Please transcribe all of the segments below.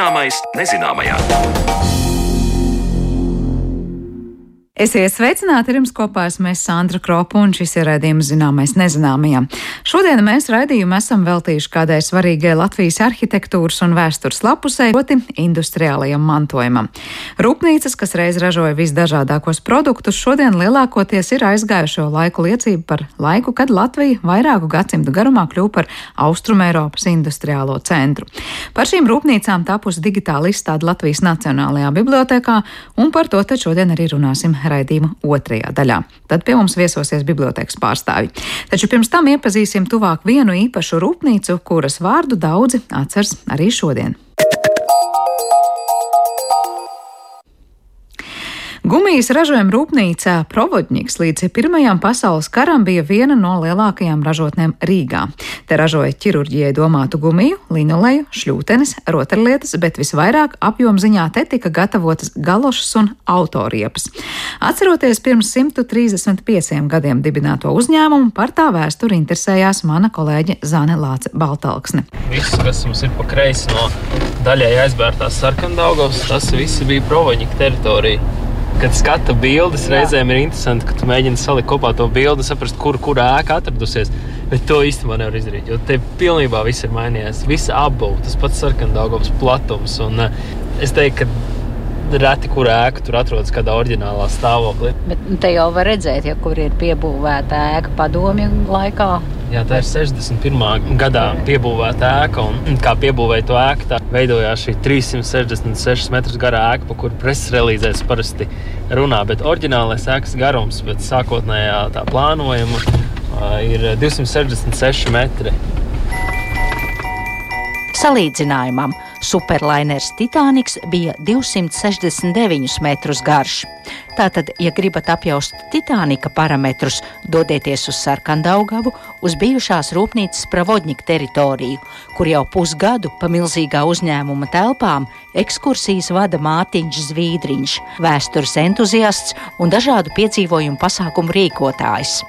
Zināmais nezināmajā. Esiet sveicināti, ir jums kopā esmu Sandra Kropa un šis ir raidījums zināmais nezināmajam. Šodien mēs raidījumu esam veltījuši kādai svarīgai Latvijas arhitektūras un vēstures lapusē, proti industriālajam mantojumam. Rūpnīcas, kas reiz ražoja visdažādākos produktus, šodien lielākoties ir aizgājušo laiku liecība par laiku, kad Latvija vairāku gadsimtu garumā kļūpa par Austrumēropas industriālo centru. Par šīm rūpnīcām tapusi digitāli izstāde Latvijas Nacionālajā bibliotekā, un par to te šodien arī runāsim raidījuma otrajā daļā. Tad pie mums viesosies bibliotekas pārstāvji. Taču pirms tam iepazīsim tuvāk vienu īpašu rūpnīcu, kuras vārdu daudzi atceras arī šodien. Gumijas ražojuma rūpnīca Provodņiks līdz Pirmajam pasaules karam bija viena no lielākajām ražotnēm Rīgā. Te ražoja ķirurģijai domātu gumiju, linoleju, šļūtenes, rotaļlietas, bet visvairāk apjomziņā te tika gatavotas galošas un autoriepas. Atceroties pirms 135 gadiem dibināto uzņēmumu, par tā vēsturi interesējās mana kolēģe Zane Lāce Baltalksne. Viss, kas mums ir pa kreisi no daļai aizbērtās sarkandaugos, tas viss bija Provodņika teritorija kad skata bildes, Jā. reizēm ir interesanti, ka tu mēģini salikt kopā to bildi, saprast, kur, kur ēka atradusies. Bet to īstenībā nevar izdarīt, jo te pilnībā viss ir mainījies. Visa apbūve, tas pats sarkandaugovs platums. Un, uh, es teiktu, ka reti kur ēka tur atrodas kādā oriģinālā stāvoklī. Bet nu, te jau var redzēt, ja kur ir piebūvēta ēka padomju laikā. Jā, tā ir 61. gadā piebūvēta ēka. Un, kā piebūvēja to ēku, tā veidojās šī 366 metrus garā ēka, pa kuru preses relīzēs parasti runā. Bet oriģinālais ēkas garums pēc sākotnējā tā plānojuma ir 266 metri. Salīdzinājumam superlainers Titaniks bija 269 metrus garš. Tātad, ja gribat apjaust Titanika parametrus, dodieties uz Sarkandaugavu, uz bijušās rūpnīcas Pravodņika teritoriju, kur jau pusgadu pa milzīgā uzņēmuma telpām ekskursijas vada Mārtiņš Zvīdriņš, vēstures entuziasts un dažādu piedzīvojumu pasākumu rīkotājs.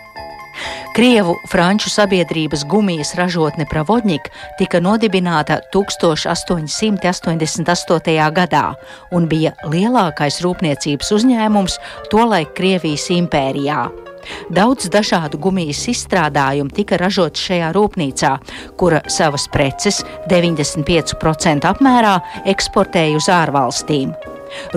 Krievu franču sabiedrības gumijas ražotne Pravodņika tika nodibināta 1888. gadā un bija lielākais rūpniecības uzņēmums tolaik Krievijas impērijā. Daudz dažādu gumijas izstrādājumu tika ražots šajā rūpnīcā, kura savas preces 95% apmērā eksportēja uz ārvalstīm.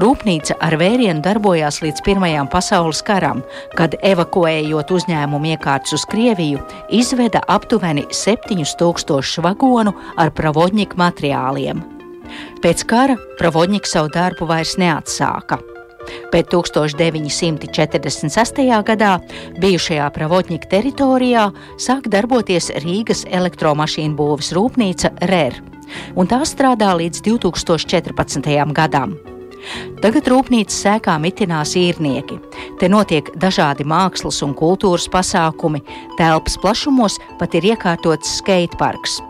Rūpnīca ar vērienu darbojās līdz Pirmajam pasaules karam, kad evakuējot uzņēmumu iekārtas uz Krieviju, izveda aptuveni 7000 vagonu ar pravodņiku materiāliem. Pēc kara pravodņiks savu darbu vairs neatsāka. Bet 1946. gadā bijušajā Pravodņika teritorijā sāk darboties Rīgas elektromašīnu būves rūpnīca RER, un tā strādā līdz 2014. gadam. Tagad rūpnīcas sēkā mitinās īrnieki. Te notiek dažādi mākslas un kultūras pasākumi, telpas plašumos pat ir iekārtots skateparks.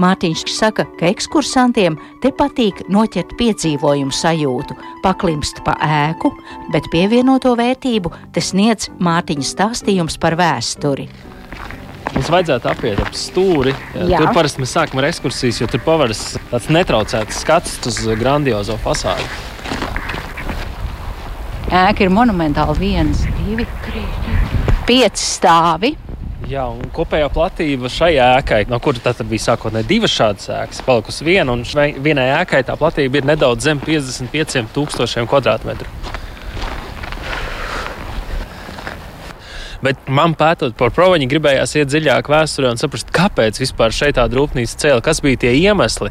Mārtiņš saka, ka ekskursantiem te patīk noķert piedzīvojumu sajūtu, paklimst pa ēku, bet pievienoto vērtību te sniedz Mārtiņa stāstījums par vēsturi. Mums vajadzētu apiet ap stūri. Jā. Tur parasti mēs sākam ar ekskursijas, jo tur paveras tāds netraucēts skats uz grandiozo fasādi. Ēka ir monumentāla. viens, divi, pieci stāvi. Jā, un kopējā platība šai ēkai, no kuras tad bija sākotnēji divas šādas ēkas, palikusi viena, un vienai ēkai tā platība ir nedaudz zem 55,000 kvadrātmetru. Bet man pētot par proviņu, gribējās iet dziļāk vēsturē un saprast, kāpēc vispār šeit tāda rūpnīca cēla, kas bija tie iemesli.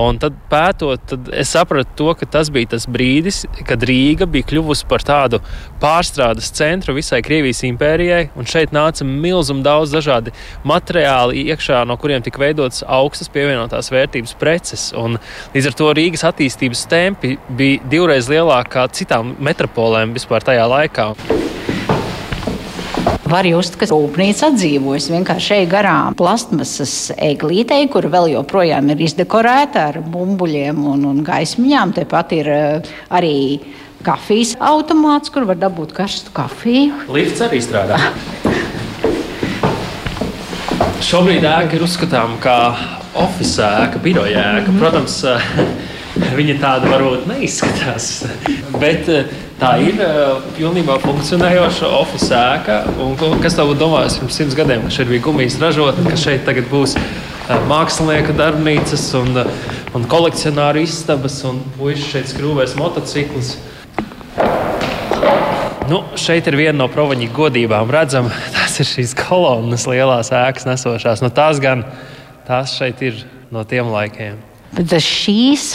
Un tad pētot, tad es sapratu to, ka tas bija tas brīdis, kad Rīga bija kļuvusi par tādu pārstrādes centru visai Krievijas impērijai, un šeit nāca milzīgi daudz dažādi materiāli iekšā, no kuriem tika veidotas augstas pievienotās vērtības preces. Un līdz ar to Rīgas attīstības tempi bija divreiz lielāki nekā citām metropolēm vispār tajā laikā var just, ka rūpnīca atdzīvojas. Vienkārši ej garām plastmasas eglītei, kur vēl joprojām ir izdekorēta ar bumbuļiem un, un gaismiņām. Tepat ir uh, arī kafijas automāts, kur var dabūt karstu kafiju. Lifts arī strādā. Šobrīd ēka ir uzskatāms par oficiālu ēku, biroja ēku. Mm -hmm. Protams, Viņa tāda varbūt neizskatās. Bet eh, tā ir eh, pilnībā funkcionējoša oficiāla ēka. Un, kas tev domājis pirms simts gadiem, ka šeit bija gumijas ražotne, ka šeit tagad būs eh, mākslinieka darbnīcas un, un kolekcionāru istabas un puikas šeit skrūvēs motociklus. Nu, šeit ir viena no provaņa godībām. Redzam, tas ir šīs kolonnas, lielās ēkas nesošās. Nu, tās gan tās šeit ir no tiem laikiem. Bet šīs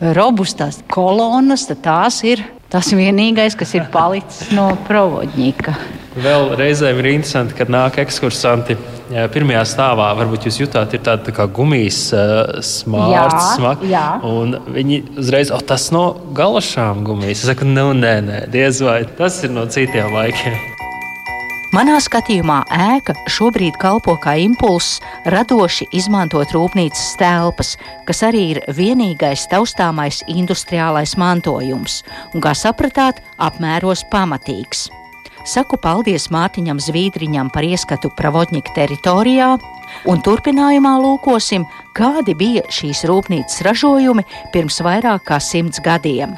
robustās kolonas, tās ir tas vienīgais, kas ir palicis no provodņika. Vēl reizēm ir interesanti, kad nāk ekskursanti. Pirmajā stāvā varbūt jūs jutāt, ir tāda tā gumijas uh, smārts, smaga. Viņi uzreiz, oh, tas no galašām gumijas. Es saku, nu, nē, nē, diez vai tas ir no citiem laikiem. Manā skatījumā ēka šobrīd kalpo kā impulss radoši izmantot rūpnīcas telpas, kas arī ir vienīgais taustāmais industriālais mantojums un, kā sapratāt, apmēros pamatīgs. Saku paldies Mārtiņam Zvīdriņam par ieskatu Pravodņika teritorijā, un turpinājumā lūkosim, kādi bija šīs rūpnīcas ražojumi pirms vairāk kā simts gadiem.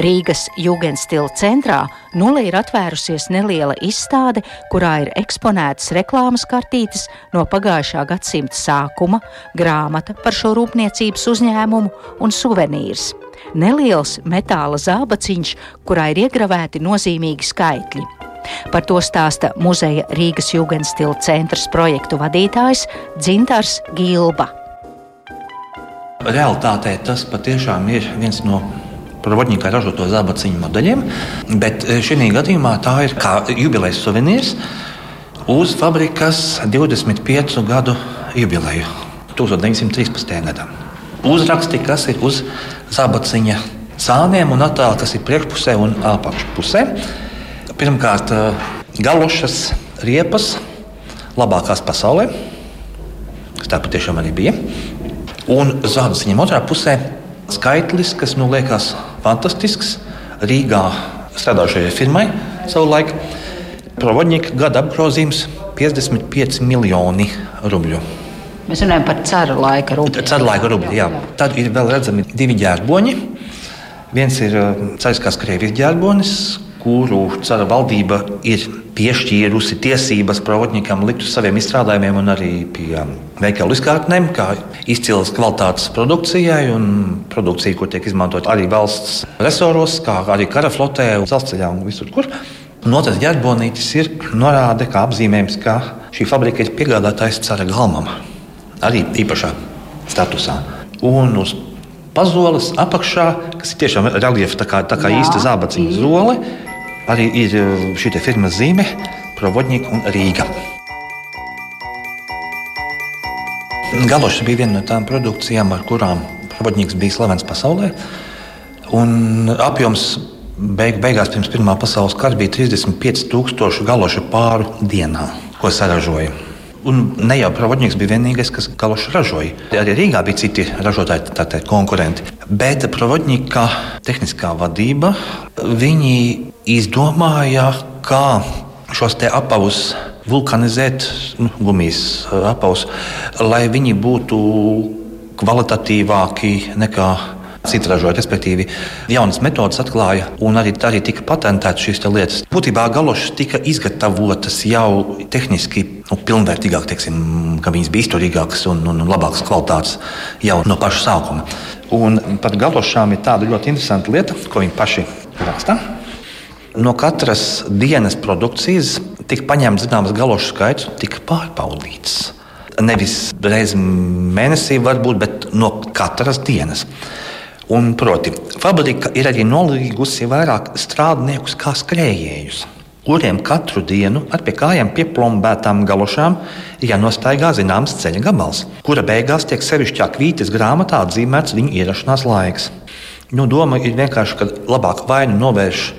Rīgas Jugendstila centrā nulē ir atvērusies neliela izstāde, kurā ir eksponētas reklāmas kartītes no pagājušā gadsimta sākuma, grāmata par šo rūpniecības uzņēmumu un suvenīrs. Neliels metāla zābaciņš, kurā ir iegravēti nozīmīgi skaitļi. Par to stāsta muzeja Rīgas Jugendstila centra projektu vadītājs Dzintars Gilba. Realtātē tas patiešām ir viens no Provodņikā ražoto zābaciņu modeļiem, bet e, šī gadījumā tā ir kā jubilejas suvenīrs uz fabrikas 25 gadu jubileju 1913. gadā. Uzraksti, kas ir uz zābaciņa sāniem un attēli, kas ir priekšpusē un apakšpusē. Pirmkārt, e, galošas riepas, labākās pasaulē, kas tā patiešām arī bija. Un zābaciņam otrā pusē skaitlis, kas nu, liekas fantastisks. Rīgā strādājošajai firmai savulaik Provodņika gada apgrozījums 55 miljoni rubļu. Mēs runājam par ceru laika rubļiem. Ceru laika rubļi, jā. Tad ir vēl redzami divi ģērboņi. Viens ir Cēliskās Krievijas ģērbonis, kuru cara valdība ir piešķīrusi tiesības provodņikam likt uz saviem izstrādājumiem un arī pie um, veikalu izkārtnēm, kā izcils kvalitātes produkcijai un produkcija, kur tiek izmantot arī valsts resoros, kā arī kara flotē, dzelzceļā un visur kur. Un otrs ģerbonītis ir norāde, kā apzīmējums, ka šī fabrika ir piegādātājs cara galmam, arī īpašā statusā. Un uz pazoles apakšā, kas ir tiešām reliefa, tā kā, tā kā Jā, īsta zābaciņa zole, arī ir eh, šī firmas zīme, Provodņika un Rīga. Galošs bija viena no tām produkcijām, ar kurām Provodņiks bija slavens pasaulē. Un apjoms beig, beigās pirms Pirmā pasaules kara bija 35,000 galošu pāru dienā, ko saražoja. Un ne jau Provodņiks bija vienīgais, kas galošu ražoja. Arī Rīgā bija citi ražotāji, tātad konkurenti. Bet Provodņika tehniskā vadība, viņi izdomāja, kā šos apavus vulkanizēt, nu, gumijas apavus, lai viņi būtu kvalitatīvāki nekā citi ražotāji. Respektīvi, jaunas metodas atklāja, un arī, arī tika patentētas šīs lietas. Būtībā galošas tika izgatavotas jau tehniski nu, pilnvērtīgāk, teiksim, ka viņas bija izturīgākas un, un, un labākas kvalitātes jau no paša sākuma. Un par galošām ir tāda ļoti interesanta lieta, ko viņi paši raksta. No katras dienas produkcijas tika paņemts zināms galošu skaits un tika pārbaudīts. Nevis reizes mēnesī, varbūt, bet no katras dienas. Un, proti, fabrika ir arī nolīgusi vairāk strādniekus kā skrējējus, kuriem katru dienu ar pie kājām pieplombētām galošām jānostaigā zināms ceļa gabals, kura beigās tiek sevišķā kvītas grāmatā atzīmēts viņu ierašanās laiks. Nu, doma ir vienkārši, ka labāk vainu novērš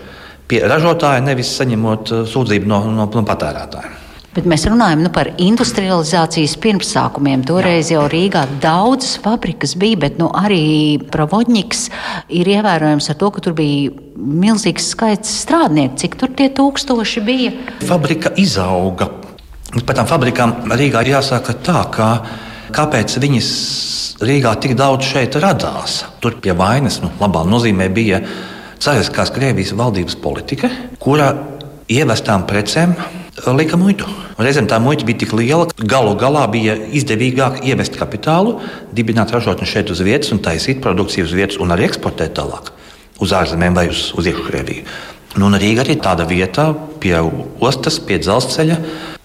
pie ražotāja, nevis saņemot uh, sūdzību no, no, no patērētāja. Bet mēs runājam nu, par industrializācijas pirmsākumiem. Toreiz jau Rīgā daudzas fabrikas bija, bet nu, arī Provodņiks ir ievērojams ar to, ka tur bija milzīgs skaits strādnieku. Cik tur tie tūkstoši bija? Fabrika izauga. Par tām fabrikām Rīgā jāsaka tā, ka kāpēc viņas Rīgā tik daudz šeit radās. Tur pie vainas, nu, labā nozīmē, bija Cariskās Krievijas valdības politika, kura ievestām precēm lika muitu. Reizēm tā muita bija tik liela, ka galu galā bija izdevīgāk ievest kapitālu, dibināt ražotni šeit uz vietas un taisīt produkciju uz vietas un arī eksportēt tālāk uz ārzemēm vai uz, uz iekškrieviju. Nu, Rīga arī tāda vieta pie ostas, pie dzelzceļa,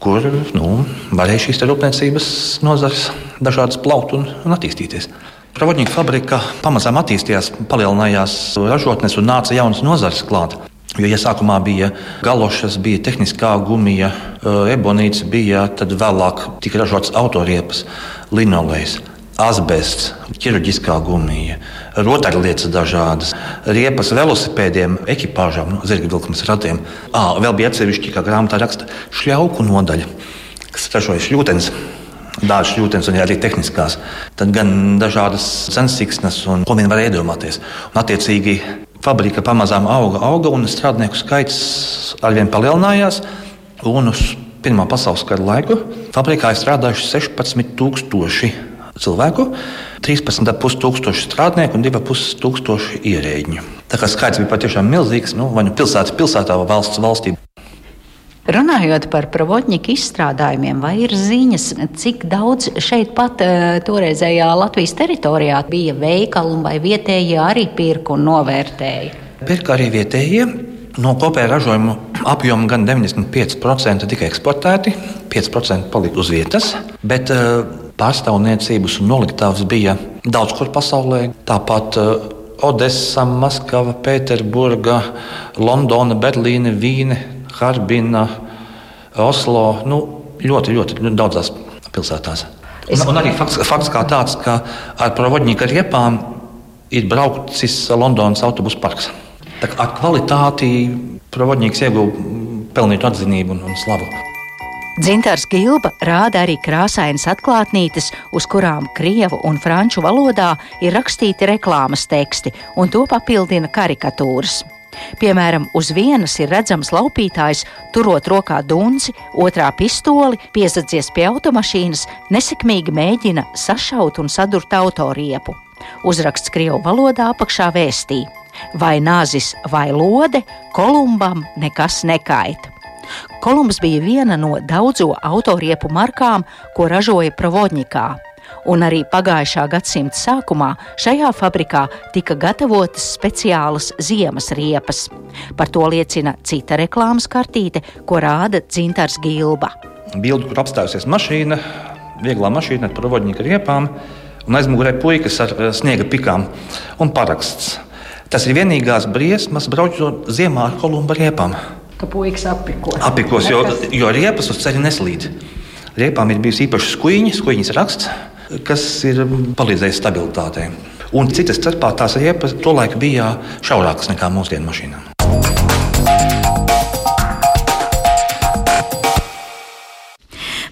kur nu, varēja šīs rūpniecības nozares dažādas plaukt un, un attīstīties. Pravodņika fabrika pamazām attīstījās, palielinājās ražotnes un nāca jaunas nozares klāt. Jo iesākumā bija galošas, bija tehniskā gumija, eh, ebonīts, bija tad vēlāk tika ražots autoriepas, linolejs asbests, ķirurģiskā gumija, rotaļlietas dažādas, riepas velosipēdiem, ekipāžām, no zirga vilkmes ratiem. À, vēl bija atsevišķi, kā grāmatā raksta, šļauku nodaļa, kas ražoja šļūtenes. Dārza šļūtenes un arī tehniskās. Tad gan dažādas cenas siksnas un ko vien var iedomāties. Un, attiecīgi, fabrika pamazām auga, auga un strādnieku skaits arvien palielinājās. Un uz Pirmā pasaules kara laiku fabrikā ir strādājuši 16,000 cilvēku, 13,5 tūkstoši strādnieku un 2,5 tūkstoši ierēģiņu. Tā kā skaits bija patiešām milzīgs, nu, vai nu pilsēta pilsētā vai valsts valstī. Runājot par pravotņiku izstrādājumiem, vai ir ziņas, cik daudz šeit pat uh, toreizējā Latvijas teritorijā bija veikalu vai vietējie arī pirku un novērtēja? Pirka arī vietējie. No kopējā ražojuma apjoma gan 95% tika eksportēti, 5% palika uz vietas. Bet uh, pārstāvniecības un noliktavas bija daudz kur pasaulē. Tāpat uh, Odessa, Maskava, Pēterburga, Londona, Berlīne, Vīne, Harbina, Oslo. Nu, ļoti, ļoti, ļoti daudzās pilsētās. Un, un arī fakts, fakts kā tāds, ka ar provodņīku riepām ir braucis Londonas autobusu parks. Tā kā ar kvalitāti provodņīks ieguva pelnītu atzinību un, un slavu. Dzintars Gilba rāda arī krāsainas atklātnītes, uz kurām krievu un franču valodā ir rakstīti reklāmas teksti, un to papildina karikatūras. Piemēram, uz vienas ir redzams laupītājs, turot rokā dunci, otrā pistoli, piesadzies pie automašīnas, nesekmīgi mēģina sašaut un sadurt autoriepu. Uzraksts krievu valodā apakšā vēstī: vai nāzis vai lode, Kolumbam nekas nekaita. Kolumbs bija viena no daudzo autoriepu markām, ko ražoja Provodņikā. Un arī pagājušā gadsimta sākumā šajā fabrikā tika gatavotas speciālas ziemas riepas. Par to liecina cita reklāmas kartīte, ko rāda Dzintars Gilba. Bildu, kur apstājusies mašīna, vieglā mašīna ar provodņika riepām, un aizmugurē puikas ar sniega pikām un paraksts. Tas ir vienīgās briesmas braucot ziemā ar kolumba riepām ka puikas apikos. Apikos, jo, jo riepas uz ceļa neslīd. Riepām ir bijusi īpaša skuiņa, skuiņas raksts, kas ir palīdzējis stabilitātei. Un citas starpā tās riepas tolaik bija šaurākas nekā mūsdienu mašīnām.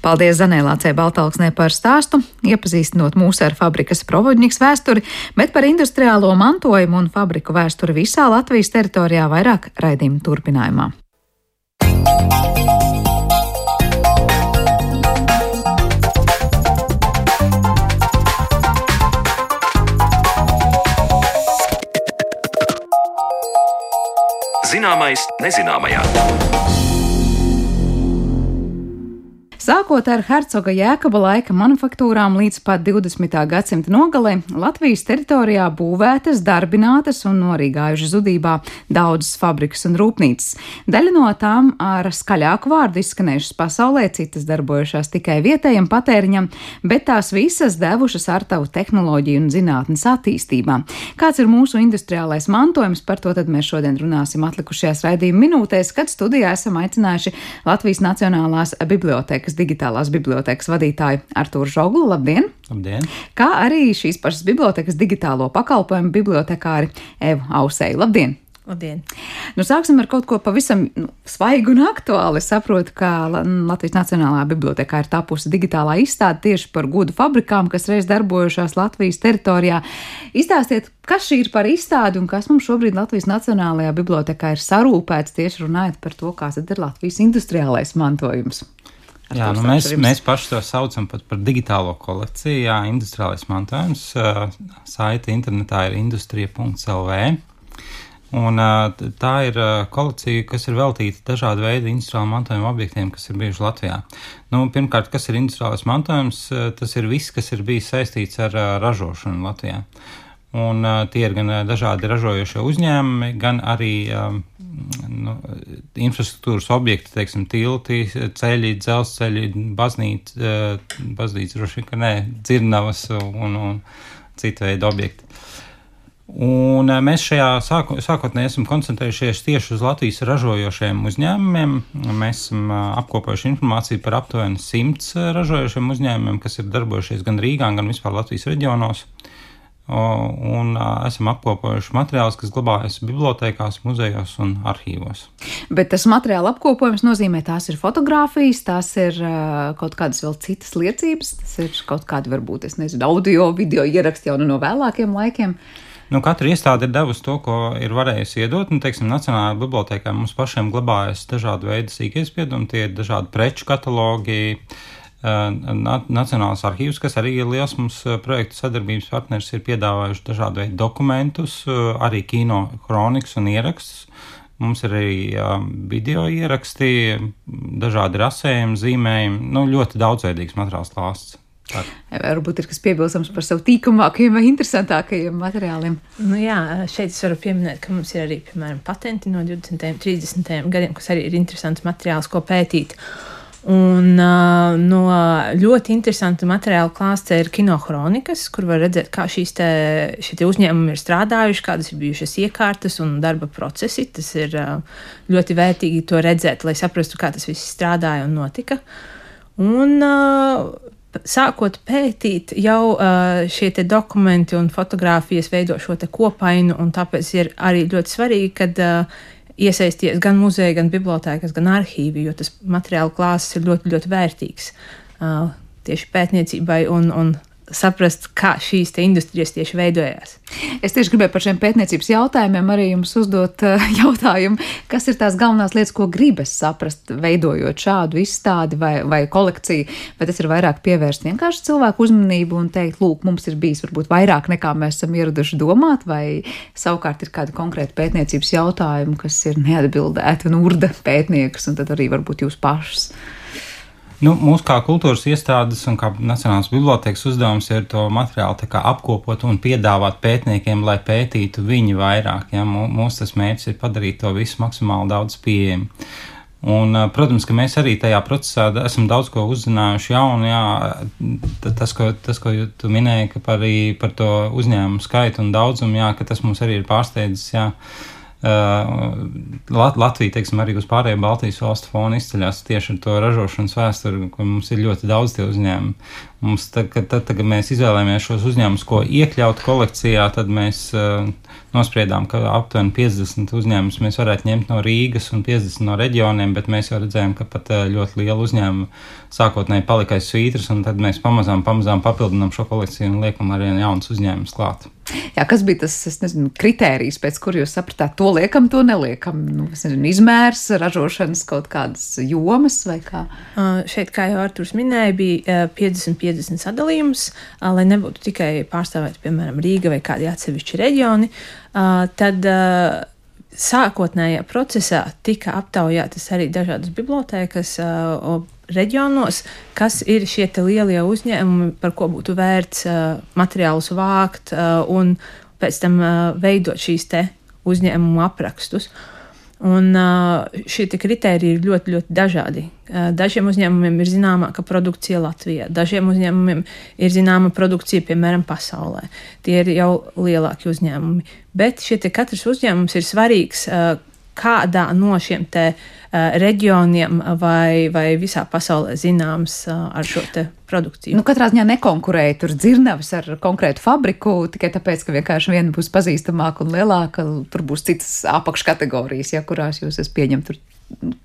Paldies Zanēlācei Baltalksnē par stāstu, iepazīstinot mūs ar fabrikas provodņiks vēsturi, bet par industriālo mantojumu un fabriku vēsturi visā Latvijas teritorijā vairāk raidījumu turpinājumā. Zināmais nezināmajā. Sākot ar hercoga jēkaba laika manufaktūrām līdz pat 20. gadsimta nogalē, Latvijas teritorijā būvētas, darbinātas un norīgājušas zudībā daudzas fabrikas un rūpnīcas. Daļa no tām ar skaļāku vārdu izskanējušas pasaulē, citas darbojušās tikai vietējam patēriņam, bet tās visas devušas ar tavu tehnoloģiju un zinātnes attīstībā. Kāds ir mūsu industriālais mantojums, par to tad mēs šodien runāsim atlikušajās raidījuma minūtēs, kad studijā esam aicinājuši Latvijas Nacionālās bibliotekas digitālās bibliotekas vadītāju Artūru Žoglu. Labdien! Labdien! Kā arī šīs pašas bibliotekas digitālo pakalpojumu bibliotekāri Evu Ausēju. Labdien! Labdien. Nu, sāksim ar kaut ko pavisam nu, svaigu un aktuālu. Es saprotu, ka Latvijas Nacionālajā bibliotekā ir tapusi digitālā izstāde tieši par gudu fabrikām, kas reiz darbojušās Latvijas teritorijā. Izstāstiet, kas šī ir par izstādi un kas mums šobrīd Latvijas Nacionālajā bibliotekā ir sarūpēts tieši runājot par to, kāds ir Latvijas industriālais mantojums. Jā, nu mēs, mēs paši to saucam par digitālo kolekciju. Jā, industriālais mantojums. Saita internetā ir industrija.lv. Un, tā ir kolekcija, kas ir veltīta dažādu veidu industriālu mantojumu objektiem, kas ir bijuši Latvijā. Nu, pirmkārt, kas ir industriālais mantojums? Tas ir viss, kas ir bijis saistīts ar ražošanu Latvijā. Un, uh, tie ir gan dažādi ražojošie uzņēmumi, gan arī um, nu, infrastruktūras objekti, teiksim, tilti, ceļi, dzelzceļi, baznīca, uh, baznīca, droši vien, ka nē, dzirnavas un, un citu veidu objekti. Un mēs šajā sāko, sākotnēji esam koncentrējušies tieši uz Latvijas ražojošiem uzņēmumiem. Mēs esam apkopojuši informāciju par aptuveni simts ražojošiem uzņēmumiem, kas ir darbojušies gan Rīgā, gan vispār Latvijas reģionos. Un esam apkopojuši materiālus, kas glabājas bibliotekās, muzejos un arhīvos. Bet tas materiāla apkopojums nozīmē, tās ir fotografijas, tās ir kaut kādas vēl citas liecības, tas ir kaut kādi, varbūt, es nezinu, audio, video ieraksti jau no vēlākiem laikiem. Nu, katra iestāde ir devusi to, ko ir varējusi iedot. Nu, teiksim, Nacionālajā bibliotekā mums pašiem glabājas dažādi veidi sīkie spiedumi, tie ir dažādi preču katalogi. Nacionālās arhīvs, kas arī ir liels mums projektu sadarbības partners, ir piedāvājuši dažādu veidu dokumentus, arī kino kronikas un ierakstus. Mums ir arī video ieraksti, dažādi rasējumi, zīmējumi, nu, ļoti daudzveidīgs materiāls klāsts. Tā. Varbūt ir kas piebilstams par savu tīkamākajiem vai interesantākajiem materiāliem. Nu jā, šeit es varu pieminēt, ka mums ir arī, piemēram, patenti no 20. un 30. gadiem, kas arī ir interesants materiāls, ko pētīt. Un uh, no ļoti interesanta materiāla klāsts ir kinohronikas, kur var redzēt, kā šīs te, te uzņēmumi ir strādājuši, kādas ir bijušas iekārtas un darba procesi. Tas ir uh, ļoti vērtīgi to redzēt, lai saprastu, kā tas viss strādāja un notika. Un uh, sākot pētīt, jau šie dokumenti un fotografijas veido šo kopainu, un tāpēc ir arī ļoti svarīgi, kad iesaisties gan muzeja, gan bibliotēkas, gan arhīvi, jo tas materiāla klāsts ir ļoti, ļoti vērtīgs tieši pētniecībai un, un saprast, kā šīs industrijas tieši veidojās. Es tieši gribēju par šiem pētniecības jautājumiem arī jums uzdot uh, jautājumu, kas ir tās galvenās lietas, ko gribas saprast, veidojot šādu izstādi vai, vai kolekciju, vai tas ir vairāk pievērst vienkārši cilvēku uzmanību un teikt, lūk, mums ir bijis varbūt vairāk nekā mēs esam ieraduši domāt, vai savukārt ir kādi konkrēti pētniecības jautājumi, kas ir neatbildēti un urda pētniekus, un tad arī varbūt jūs pašus. Nu, mūsu kā kultūras iestādes un kā Nacionālās bibliotekas uzdevums ir to materiālu apkopot un piedāvāt pētniekiem, lai pētītu viņi vairāk. Ja? Mūsu tas mērķis ir padarīt to visu maksimāli daudz pieejamu. Un, protams, ka mēs arī tajā procesā esam daudz ko uzzinājuši jaunu. Jā, tas, ko, tas, ko tu minēji par, par to uzņēmumu skaitu un daudzumu, jā, tas mums arī ir pārsteidzis. Jā. Latvija, teiksim, arī uz pārējiem Baltijas valstu fonu izceļas tieši ar to ražošanas vēsturi, kur mums ir ļoti daudz tie uzņēmumi. Mums, tad, kad, tad, kad mēs izvēlējāmies šos uzņēmumus, ko iekļaut kolekcijā, tad mēs uh, nospriedām, ka aptuveni 50 uzņēmumus mēs varētu ņemt no Rīgas un 50 no reģioniem, bet mēs jau redzējām, ka pat uh, ļoti liela uzņēmuma sākotnēji palika aiz svītras, un tad mēs pamazām, pamazām papildinām šo kolekciju un liekam arī jaunas uzņēmumus klāt. Jā, kas bija tas, nezinu, kritērijs, pēc kur jūs sapratāt, to liekam, to neliekam? Nu, nezinu, izmērs, ražošanas kaut kādas jomas vai kā? Uh, šeit, kā jau Arturs minēja, bija uh, 50-50 sadalījums, uh, lai nebūtu tikai pārstāvēti, piemēram, Rīga vai kādi atsevišķi reģioni. Uh, tad, uh, Sākotnējā procesā tika aptaujātas arī dažādas bibliotēkas, uh, reģionos, kas ir šie lielie uzņēmumi, par ko būtu vērts uh, materiālus vākt uh, un pēc tam uh, veidot šīs uzņēmumu aprakstus. Un šie kriteriji ir ļoti, ļoti dažādi. Dažiem uzņēmumiem ir zināmāka produkcija Latvijā, dažiem uzņēmumiem ir zināma produkcija, piemēram, pasaulē. Tie ir jau lielāki uzņēmumi. Bet šie katrs uzņēmums ir svarīgs kādā no šiem te, uh, reģioniem vai, vai visā pasaulē zināms uh, ar šo produkciju. Nu, katrā ziņā nekonkurēja tur dzirnavas ar konkrētu fabriku, tikai tāpēc, ka vienkārši viena būs pazīstamāka un lielāka, tur būs citas apakškategorijas, ja kurās jūs esat pieņemti.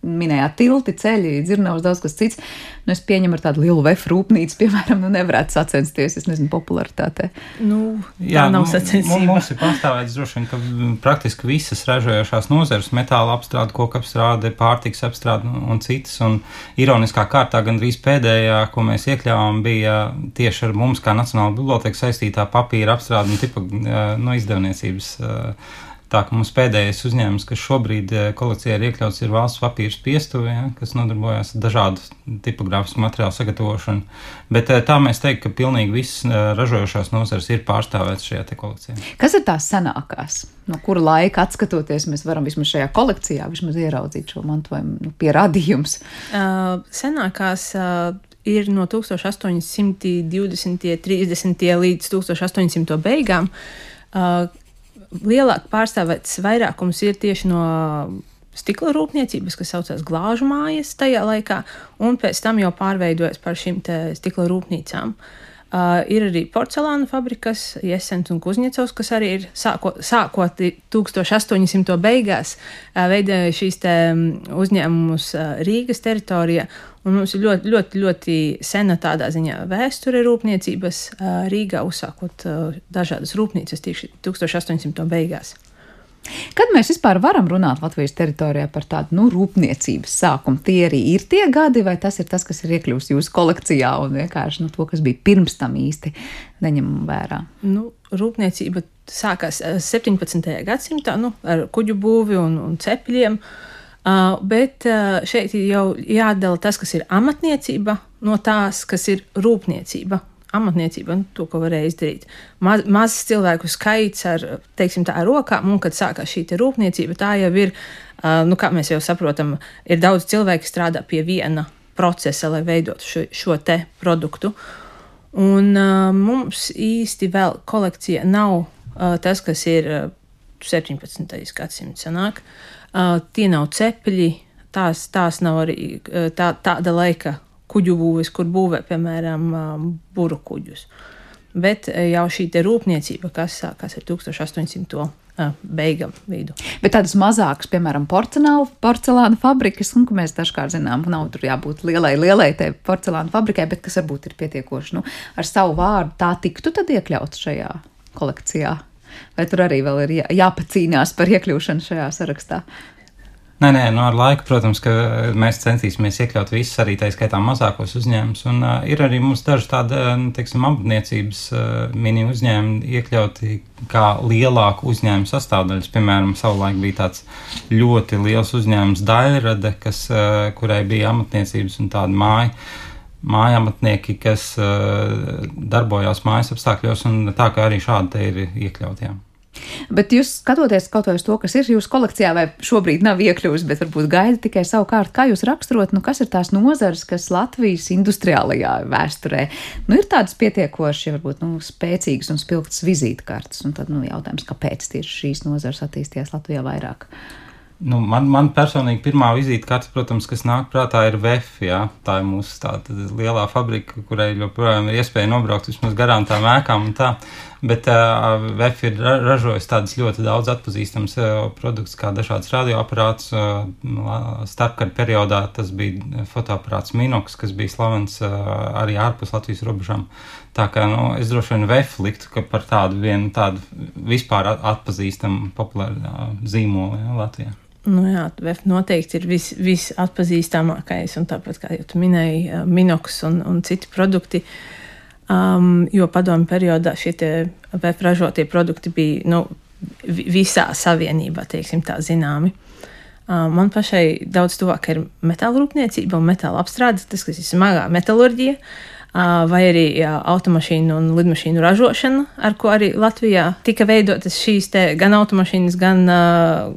Minējāt tilti, ceļi, dzirnavas, daudz kas cits. Nu, es pieņemu ar tādu lielu vefu rūpnīcu, piemēram, nu nevarētu sacensties, es nezinu, popularitātē. Nu, jā, nav sacensība. Mums ir pastāvēts droši vien, ka praktiski visas ražojošās nozares, metāla apstrāde, koka apstrāde, pārtiks apstrāde un citas, un ironiskā kārtā gandrīz pēdējā, ko mēs iekļāvām, bija tieši ar mums kā Nacionāla biblioteka saistītā papīra apstrāde un tipa no izdevniecības. Tā ka mums pēdējais uzņēmums, kas šobrīd eh, kolekcijā ir iekļauts, ir valsts papīra spiestuve, ja, kas nodarbojas ar dažādu tipogrāfisku materiālu sagatavošanu. Bet eh, tā mēs teiktu, ka pilnīgi visas eh, ražojošās nozares ir pārstāvētas šajā kolekcijā. Kas ir tās senākās? No kura laika atskatoties, mēs varam vismaz šajā kolekcijā vismaz ieraudzīt šo mantojumu nu, pierādījumus? Uh, senākās uh, ir no 1820, 30 līdz 1800 beigām. Uh, lielāk pārstāvēts vairākums ir tieši no stikla rūpniecības, kas saucās glāžu mājas tajā laikā, un pēc tam jau pārveidojas par šīm stikla rūpnīcām. Uh, ir arī porcelāna fabrikas, Jēzus un Kuzņecovs, kas arī ir sāko, sākot 1800. beigās, uh, veidoja šīs uzņēmumus uh, Rīgas teritorijā. Un mums ir ļoti, ļoti, ļoti sena tādā ziņā vēsture rūpniecības Rīgā, uzsākot dažādas rūpnīcas tieši 1800. beigās. Kad mēs vispār varam runāt Latvijas teritorijā par tādu nu, rūpniecības sākumu, tie arī ir tie gadi, vai tas ir tas, kas ir iekļuvis jūsu kolekcijā un vienkārši nu, to, kas bija pirms tam īsti neņemam vērā? Nu, rūpniecība sākās 17. gadsimtā nu, ar kuģu būvi un, un cepļiem. Uh, bet uh, šeit jau jādala tas, kas ir amatniecība, no tās, kas ir rūpniecība. Amatniecība, nu, to, ko varēja izdarīt. Maz, mazs cilvēku skaits ar, teiksim, tā ar rokām, un kad sākās šī rūpniecība, tā jau ir, nu, kā mēs jau saprotam, ir daudz cilvēku, kas strādā pie viena procesa, lai veidotu šo, šo te produktu. Un mums īsti vēl kolekcija nav tas, kas ir uh, 17. gadsimta Uh, tie nav cepļi, tās, tās nav arī tā, tāda laika kuģu būvis, kur būvē, piemēram, buru kuģus. Bet jau šī rūpniecība, kas sākās ar 1800. beigām vidu. Bet tādas mazākas, piemēram, porcelāna, porcelāna fabrikas, un, ko mēs dažkārt zinām, nav tur jābūt lielai, lielai tai porcelāna fabrikai, bet kas varbūt ir pietiekoši, nu, ar savu vārdu tā tiktu tad iekļauts šajā kolekcijā. Vai tur arī vēl ir jā, jāpacīnās par iekļūšanu šajā sarakstā? Nē, nē, nu, ar laiku, protams, ka mēs centīsimies iekļaut visus, arī tā skaitā mazākos uzņēmumus. Un uh, ir arī mums daži tādi, nu, teiksim, apniecības uh, mini uzņēmumi iekļauti kā lielāku uzņēmumu sastāvdaļas. Piemēram, savulaik bija tāds ļoti liels uzņēmums Dairade, kas, uh, kurai bija amatniecības un tāda māja mājamatnieki, kas uh, darbojās mājas apstākļos, un tā kā arī šādi ir iekļauti. Bet jūs skatoties kaut vai uz to, kas ir jūsu kolekcijā, vai šobrīd nav iekļuvis, bet varbūt gaida tikai savu kārtu, kā jūs raksturot, nu, kas ir tās nozares, kas Latvijas industriālajā vēsturē nu, ir tādas pietiekoši, varbūt nu, spēcīgas un spilgtas vizītkartes. Un tad nu, jautājums, kāpēc tieši šīs nozares attīstījās Latvijā vairāk? Nu, man, man personīgi pirmā vizītkarte, protams, kas nāk prātā, ir VF. Jā. Tā ir mūsu tāda lielā fabrika, kurai joprojām ir iespēja nobraukt vismaz garām tām ēkām. Bet uh, VF ir ražojis tādas ļoti daudz atpazīstamas uh, produktus, kā dažādas radioaparātus. Uh, starpkara periodā tas bija fotoaparāts Minox, kas bija slavens uh, arī ārpus Latvijas robežām. Tā kā nu, es droši vien VF liktu par tādu vienu tādu vispār atpazīstamu populāru uh, zīmolu ja, Latvijā. Nu jā, VF noteikti ir vis, visatpazīstamākais, un tāpat kā jau minēji, Minox un, un citi produkti. Um, jo padomu periodā šie VF ražotie produkti bija nu, visā savienībā, teiksim, tā zināmi. Uh, man pašai daudz tuvāk ir metāla rūpniecība un metāla apstrāde, tas, kas ir smagā metālurģija. Uh, vai arī jā, automašīnu un lidmašīnu ražošana, ar ko arī Latvijā tika veidotas šīs gan automašīnas, gan,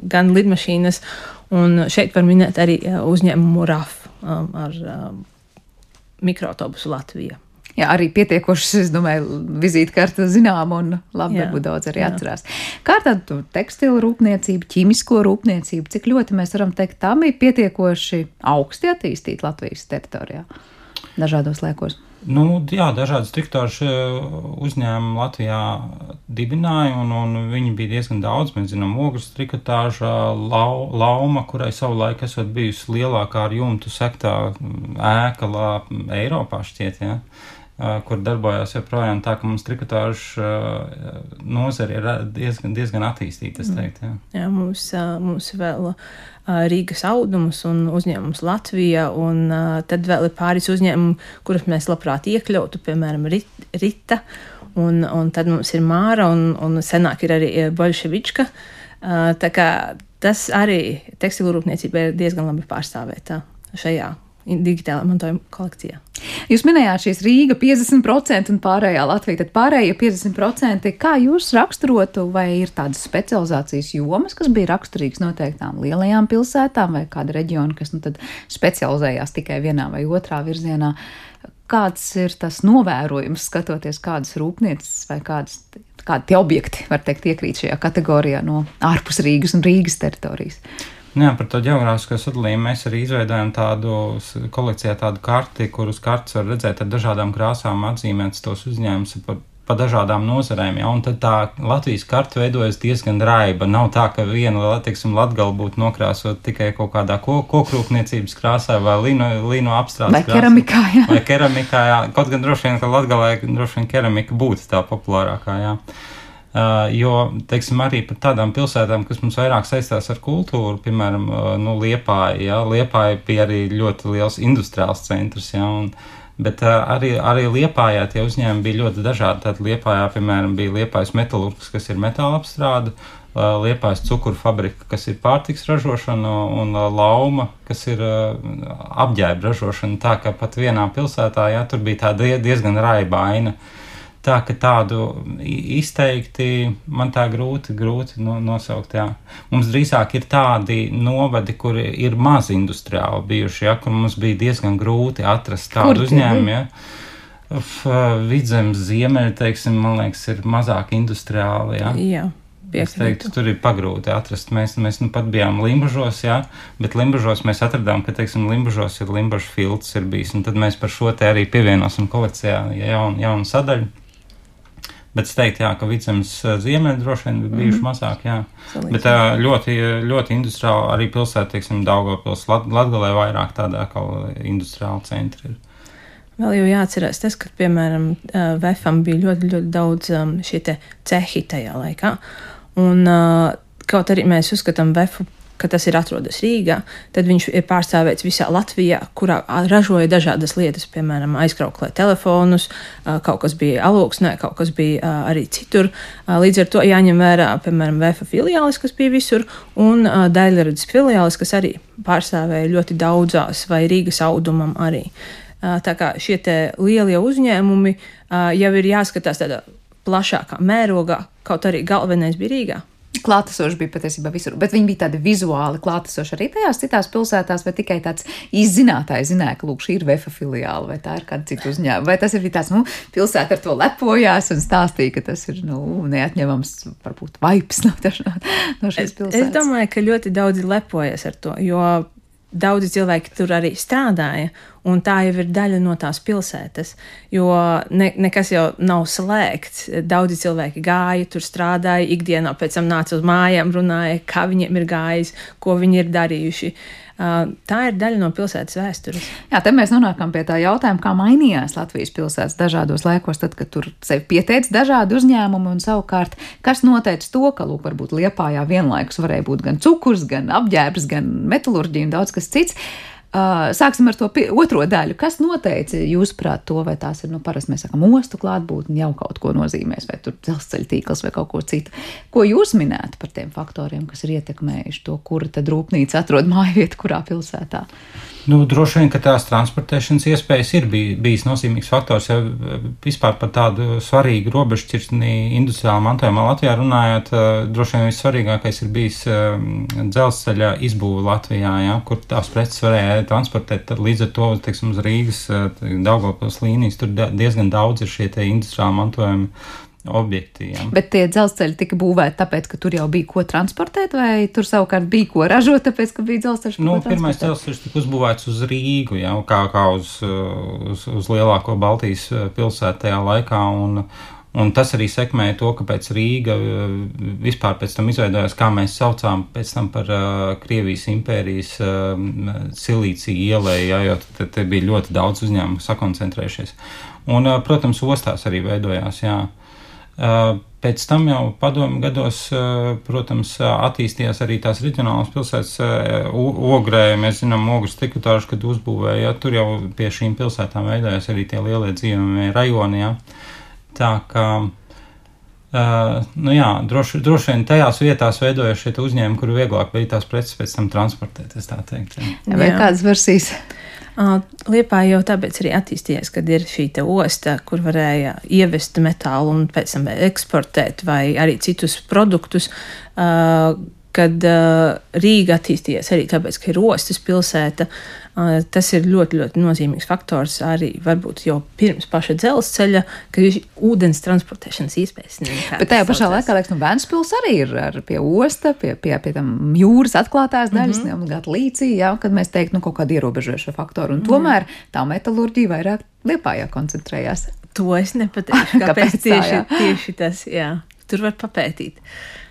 gan lidmašīnas. Un šeit var minēt arī uzņēmumu RAF ar mikroautobusu Latvijā. Jā, arī pietiekoši, es domāju, vizītkārta zinām un labi, jā, varbūt daudz arī jā. atcerās. Kā tāda tekstilu rūpniecība, ķīmisko rūpniecība, cik ļoti mēs varam teikt, tā bija pietiekoši augsti attīstīta Latvijas teritorijā dažādos laikos? Nu, jā, dažādas triktoru uzņēmumi Latvijā dibināja, un, un viņi bija diezgan daudz. Mēs zinām, ogles trikotāža, lau, lauma, kurai savulaik esot bijusi lielākā ar jumtu sektā ēka Eiropā šķiet. Ja? Kur darbojās joprojām tā, ka mums trikotāžu nozare ir diezgan, diezgan attīstīta. Teikt, jā. jā, mums, mums vēl Rīgas audumus un uzņēmums Latvija, un tad vēl ir pāris uzņēmumi, kurus mēs labprāt iekļautu, piemēram, Rita, un, un tad mums ir Māra, un, un senāk ir arī Bolševička. Tā kā tas arī tekstilu rūpniecība ir diezgan labi pārstāvēta šajā digitālā mantojuma kolekcijā. Jūs minējāt šīs Rīga 50% un pārējā Latvija, tad pārējie 50%. Kā jūs raksturotu, vai ir tādas specializācijas jomas, kas bija raksturīgas noteiktām lielajām pilsētām, vai kāda reģiona, kas nu tad specializējās tikai vienā vai otrā virzienā? Kāds ir tas novērojums, skatoties kādas rūpnīcas vai kādas, kādi objekti, var teikt, iekrīt šajā kategorijā no ārpus Rīgas un Rīgas teritorijas? Jā, par to geogrāfisko sadalījumu mēs arī izveidojam tādu kolekcijā, tādu karti, kurus kartes var redzēt ar dažādām krāsām, atzīmēts tos uzņēmumus pa, pa dažādām nozarēm. Ja? Un tad tā Latvijas karta veidojas diezgan raiba. Nav tā, ka viena, teiksim, latgala būtu nokrāsot tikai kaut kādā ko, kokrūpniecības krāsā vai lino, lino apstrādes vai krāsā. Keramikā, jā. Vai keramikā, jā. Kaut gan droši vien, ka latgalē droši vien keramika būtu tā populārākā, jā. Uh, jo, teiksim, arī par tādām pilsētām, kas mums vairāk saistās ar kultūru, piemēram, uh, nu, Liepāja, ja, Liepāja bija arī ļoti liels industriāls centrs, ja, un, bet uh, arī, arī Liepājā tie uzņēmumi bija ļoti dažādi. Tad Liepājā, piemēram, bija Liepājas metalurgs, kas ir metāla apstrāde, Liepājas cukuru fabrika, kas ir pārtiks ražošana, un Lauma, kas ir apģērba ražošana. Tā ka pat vienā pilsētā, ja, tur bija tā diezgan raiba aina. Tā, ka tādu izteikti man tā grūti, grūti no, nosaukt. Jā. Mums drīzāk ir tādi novadi, kur ir maz industriāli bijuši, ja, kur mums bija diezgan grūti atrast tādu uzņēmumu. Ja. Vidzemes ziemeļi, teiksim, man liekas, ir mazāk industriāli. Ja. Jā. Es teiktu, tur ir pagrūti atrast. Mēs, mēs nu pat bijām Limbažos, jā, bet Limbažos mēs atradām, ka, teiksim, Limbažos ir Limbažu filts ir bijis, un tad mēs par šo te arī pievienosim kolekcijā jaunu, jaunu sadaļu. Bet es teiktu, jā, ka vidzemes eh, ziemeļi droši vien bija bijuši mm -hmm. mazāk, jā. Salīdz. Bet eh, ļoti, ļoti industriāli arī pilsēta, teiksim, Daugavpils, Lat Latgalē vairāk tādā kā industriāla centra ir. Vēl jau jāatcerās tas, ka, piemēram, eh, Vefam bija ļoti, ļoti daudz um, šie cehi tajā laikā. Un, kaut arī mēs uzskatām Vefu ka tas ir atrodas Rīgā, tad viņš ir pārstāvēts visā Latvijā, kurā ražoja dažādas lietas, piemēram, aizkrauklē telefonus, kaut kas bija aloksnē, kaut kas bija arī citur. Līdz ar to jāņem vērā, piemēram, VF filiālis, kas bija visur, un daļradas filiālis, kas arī pārstāvēja ļoti daudzās, vai Rīgas audumam arī. Tā kā šie lielie uzņēmumi jau ir jāskatās tādā plašākā mērogā, kaut arī galvenais bija Rīgā. Klātesoši bija patiesībā visur, bet viņi bija tādi vizuāli klātesoši arī tajās citās pilsētās, vai tikai tāds izzinātājs zināja, ka lūk, šī ir vefa filiāla, vai tā ir kāda cita uzņēmuma, vai tas ir tāds, nu, pilsēta ar to lepojās un stāstīja, ka tas ir, nu, neatņemams, varbūt vaips no, no šīs pilsētas. Es domāju, ka ļoti daudzi lepojas ar to, jo daudzi cilvēki tur arī strādāja, un tā jau ir daļa no tās pilsētas. Jo ne, nekas jau nav slēgts. Daudzi cilvēki gāja, tur strādāja, ikdienā pēc tam nāca uz mājām, runāja, kā viņiem ir gājis, ko viņi ir darījuši. Tā ir daļa no pilsētas vēstures. Jā, te mēs nonākam pie tā jautājuma, kā mainījās Latvijas pilsētas dažādos laikos, tad, kad tur sevi pieteica dažādi uzņēmumi, un savukārt, kas noteica to, ka, lūk, varbūt Liepājā vienlaikus varēja būt gan cukurs, gan apģērbs, gan metalurģija un daudz kas cits. Sāksim ar to otro daļu. Kas noteica, jūsuprāt, to, vai tās ir, nu, parasti mēs sakām, ostu klātbūtne jau kaut ko nozīmēs, vai tur dzelzceļa tīkls vai kaut ko citu. Ko jūs minētu par tiem faktoriem, kas ir ietekmējuši to, kura tad rūpnīca atrod māju vietu, kurā pilsētā? Nu, droši vien, ka tās transportēšanas iespējas ir bij, bijis nozīmīgs faktors. Ja vispār par tādu svarīgu robežšķirtni industriālā mantojumā Latvijā runājot, droši vien vissvarīgākais ir bijis dzelzceļa izbūve Latvijā, ja, kur tās preces varēja transportēt. Līdz ar to, teiksim, uz Rīgas Daugavpils līnijas tur diezgan daudz ir šie industriāli mantojumi objekti. Jā. Bet tie dzelzceļi tika būvēti tāpēc, ka tur jau bija ko transportēt, vai tur savukārt bija ko ražot, tāpēc, ka bija dzelzceļš? Nu, pirmais dzelzceļš tika uzbūvēts uz Rīgu, jau kā, kā uz, uz, uz lielāko Baltijas pilsētu tajā laikā. Un, Un tas arī sekmēja to, kāpēc Rīga vispār pēc tam izveidojās, kā mēs saucām pēc tam par uh, Krievijas impērijas uh, silīcija ielai, ja, jo te, te bija ļoti daudz uzņēmumu sakoncentrējušies. Un, uh, protams, ostās arī veidojās, jā. Uh, pēc tam jau padomu gados, uh, protams, attīstījās arī tās reģionālās pilsētas. Uh, Ogrē, mēs zinām, ogres trikotāžu, kad uzbūvēja, tur jau pie šīm pilsētām veidojās arī tie lielie dzīvojamie rajoni, jā. Tā kā Uh, nu jā, droši, droši vien tajās vietās veidojas šie uzņēmumi, kur vieglāk bija tās preces pēc tam transportēt. Vai kādas versijas? Liepā jau tāpēc arī attīstījies, kad ir šī osta, kur varēja ievest metālu un pēc tam eksportēt, vai arī citus produktus. Uh, kad uh, Rīga attīstījies arī tāpēc, ka ir ostas pilsēta. Uh, tas ir ļoti, ļoti nozīmīgs faktors arī varbūt jau pirms paša dzelzceļa, kad ir ūdens transportēšanas iespējas. Bet tajā pašā laikā, liekas, nu, Vēnspils arī ir ar, pie osta, pie, pie, pie tam jūras atklātās daļas, mm -hmm. neobligāti līcī, jā, kad mēs teiktu, nu, kaut kādu ierobežošo faktoru. Un mm -hmm. tomēr tā metalurģija vairāk liepājā koncentrējās. To es nepateikšu. Kāpēc, Kāpēc tieši, tā, tieši tas, jā. Tur var papētīt. Eh,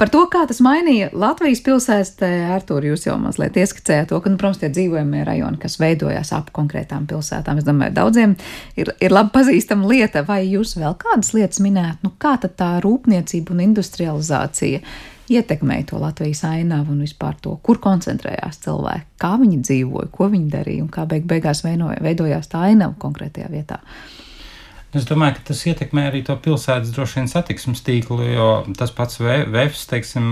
par to, kā tas mainīja Latvijas pilsētas, Artur, jūs jau mazliet ieskicējāt to, ka, nu, protams, tie dzīvojamie rajoni, kas veidojās ap konkrētām pilsētām, es domāju, daudziem ir, ir labi pazīstama lieta, vai jūs vēl kādas lietas minējat, nu, kā tad tā rūpniecība un industrializācija ietekmēja to Latvijas ainavu un vispār to, kur koncentrējās cilvēki, kā viņi dzīvoja, ko viņi darīja un kā beig beigās veidojās tā ainava konkrētajā vietā. Es domāju, ka tas ietekmē arī to pilsētas droši vien satiksmes tīklu, jo tas pats VFs, teiksim,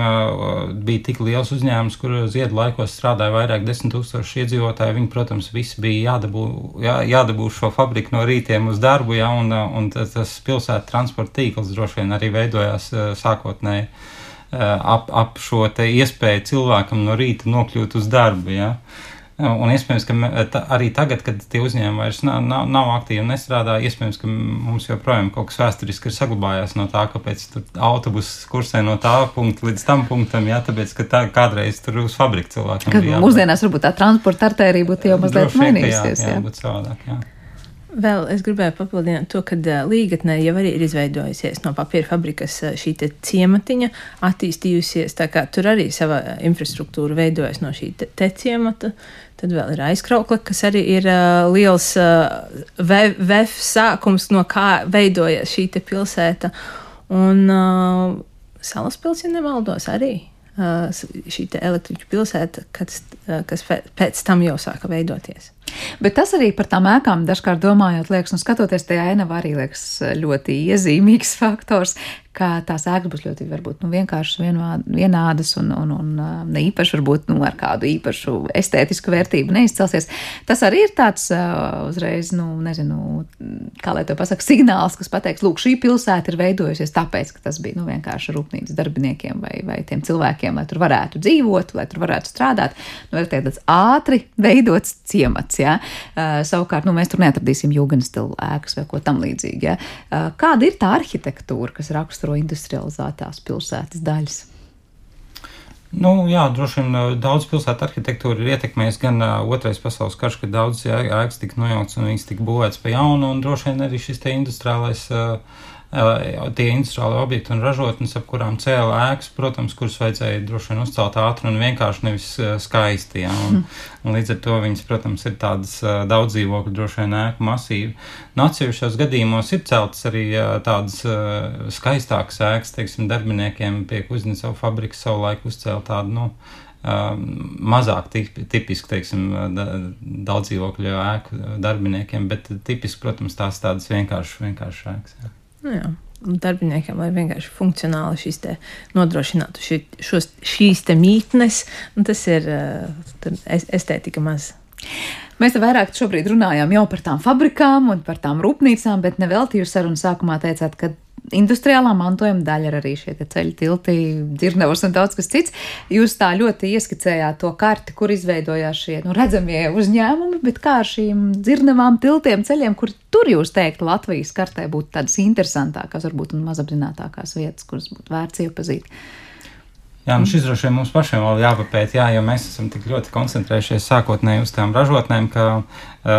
bija tik liels uzņēmums, kur ziedu laikos strādāja vairāk desmit tūkstoši iedzīvotāji. Viņi, protams, visi bija jādabū, jā, jādabū šo fabriku no rītiem uz darbu, jā, un, un tas pilsētas transporta tīkls droši vien arī veidojās sākotnēji ap, ap šo iespēju cilvēkam no rīta nokļūt uz darbu, jā. Un iespējams, ka tā, arī tagad, kad tie uzņēmumi vairs nav, nav, nav aktīvi un nestrādā, iespējams, ka mums joprojām kaut kas vēsturiski ir saglabājies no tā, kāpēc autobuss kursē no tā punkta līdz tam punktam, jā, tāpēc, ka tā kādreiz tur uz fabriku cilvēkiem. Kad mūsdienās varbūt tā transporta artērija būtu jau mazliet mainījusies. Jā, jā, jā. būtu savādāk, jā. Vēl es gribēju papildināt to, ka līgatnē jau arī ir izveidojusies no papīra fabrikas šī ciematiņa, attīstījusies. Tur arī sava infrastruktūra veidojas no šī te, te ciemata. Tad vēl ir aizkraukla, kas arī ir uh, liels uh, VF sākums, no kā veidojas šī pilsēta. Un uh, Salaspils, ja nemaldos, arī šī elektriķu pilsēta, kas, kas pēc tam jau sāka veidoties. Bet tas arī par tām ēkām dažkārt domājot, liekas, un skatoties tajā ainavā arī liekas ļoti iezīmīgs faktors, ka tās ēkas būs ļoti varbūt, nu, vienkāršas, vienādas un, un, un ne īpaši varbūt nu, ar kādu īpašu estētisku vērtību neizcelsies. Tas arī ir tāds uzreiz, nu, nezinu, kā lai to pasaka, signāls, kas pateiks, lūk, šī pilsēta ir veidojusies tāpēc, ka tas bija nu, vienkārši rūpnīcas darbiniekiem vai, vai tiem cilvēkiem, lai tur varētu dzīvot, lai tur varētu strādāt. Nu, ir tāds ātri veidots ciemats. Ja? Uh, savukārt, nu, mēs tur neatradīsim jūgas stilu ēkas vai ko tam līdzīgu. Ja? Uh, kāda ir tā arhitektūra, kas raksturo industrializētās pilsētas daļas? Nu, jā, droši vien daudz pilsētu arhitektūra ir ietekmējusi gan uh, otrais pasaules karš, kad daudz ēkas tika nojauts un viņas tika būvētas pa jaunu, un droši vien arī šis te industriālais uh, tie industriāli objekti un ražotnes, ap kurām cēlā ēkas, protams, kuras vajadzēja droši vien uzcelt ātri un vienkārši nevis skaisti. Ja, un, un līdz ar to viņas, protams, ir tādas daudz dzīvokļu, droši vien ēku masīvi. Nu, atsevišķos gadījumos ir celtas arī tādas skaistākas ēkas, teiksim, darbiniekiem pie Kuznecova fabrikas savulaik uzcēla tādu, nu, mazāk tipiski, teiksim, daudz dzīvokļu ēku darbiniekiem, bet tipiski, protams, tās tādas vienkāršas, vienkāršas ēkas. Jā. Nu, jā. Darbiniekiem, lai vienkārši funkcionāli šīs nodrošinātu ši, šos, šīs mītnes, tas ir estētika maz Mēs vairāk šobrīd runājām jau par tām fabrikām un par tām rūpnīcām, bet nevelti jūs sarunu sākumā teicāt, ka industriālā mantojuma daļa ir arī šie ceļi, tilti, dzirnavas un daudz kas cits. Jūs tā ļoti ieskicējāt to karti, kur izveidojās šie nu, redzamie uzņēmumi, bet kā ar šīm dzirnavām, tiltiem, ceļiem, kur tur jūs teiktu Latvijas kartē būtu tādas interesantākās, varbūt mazapzinātākās vietas, kuras būtu vērts iepazīt. Jā, nu šis droši vien mums pašiem vēl jāpapēt, jā, jo mēs esam tik ļoti koncentrējušies sākotnēji uz tām ražotnēm, ka uh,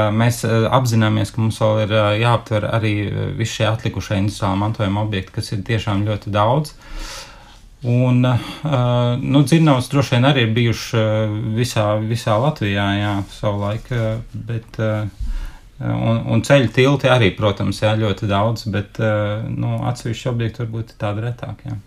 mēs uh, apzināmies, ka mums vēl ir uh, jāaptver arī visi šie atlikušie industriālā mantojuma objekti, kas ir tiešām ļoti daudz. Un, uh, nu, dzirnavas droši vien arī ir bijuši visā, visā Latvijā, jā, savulaik, bet, uh, un, un ceļu tilti arī, protams, jā, ļoti daudz, bet, uh, nu, atsevišķi objekti varbūt ir tādi retāki, jā.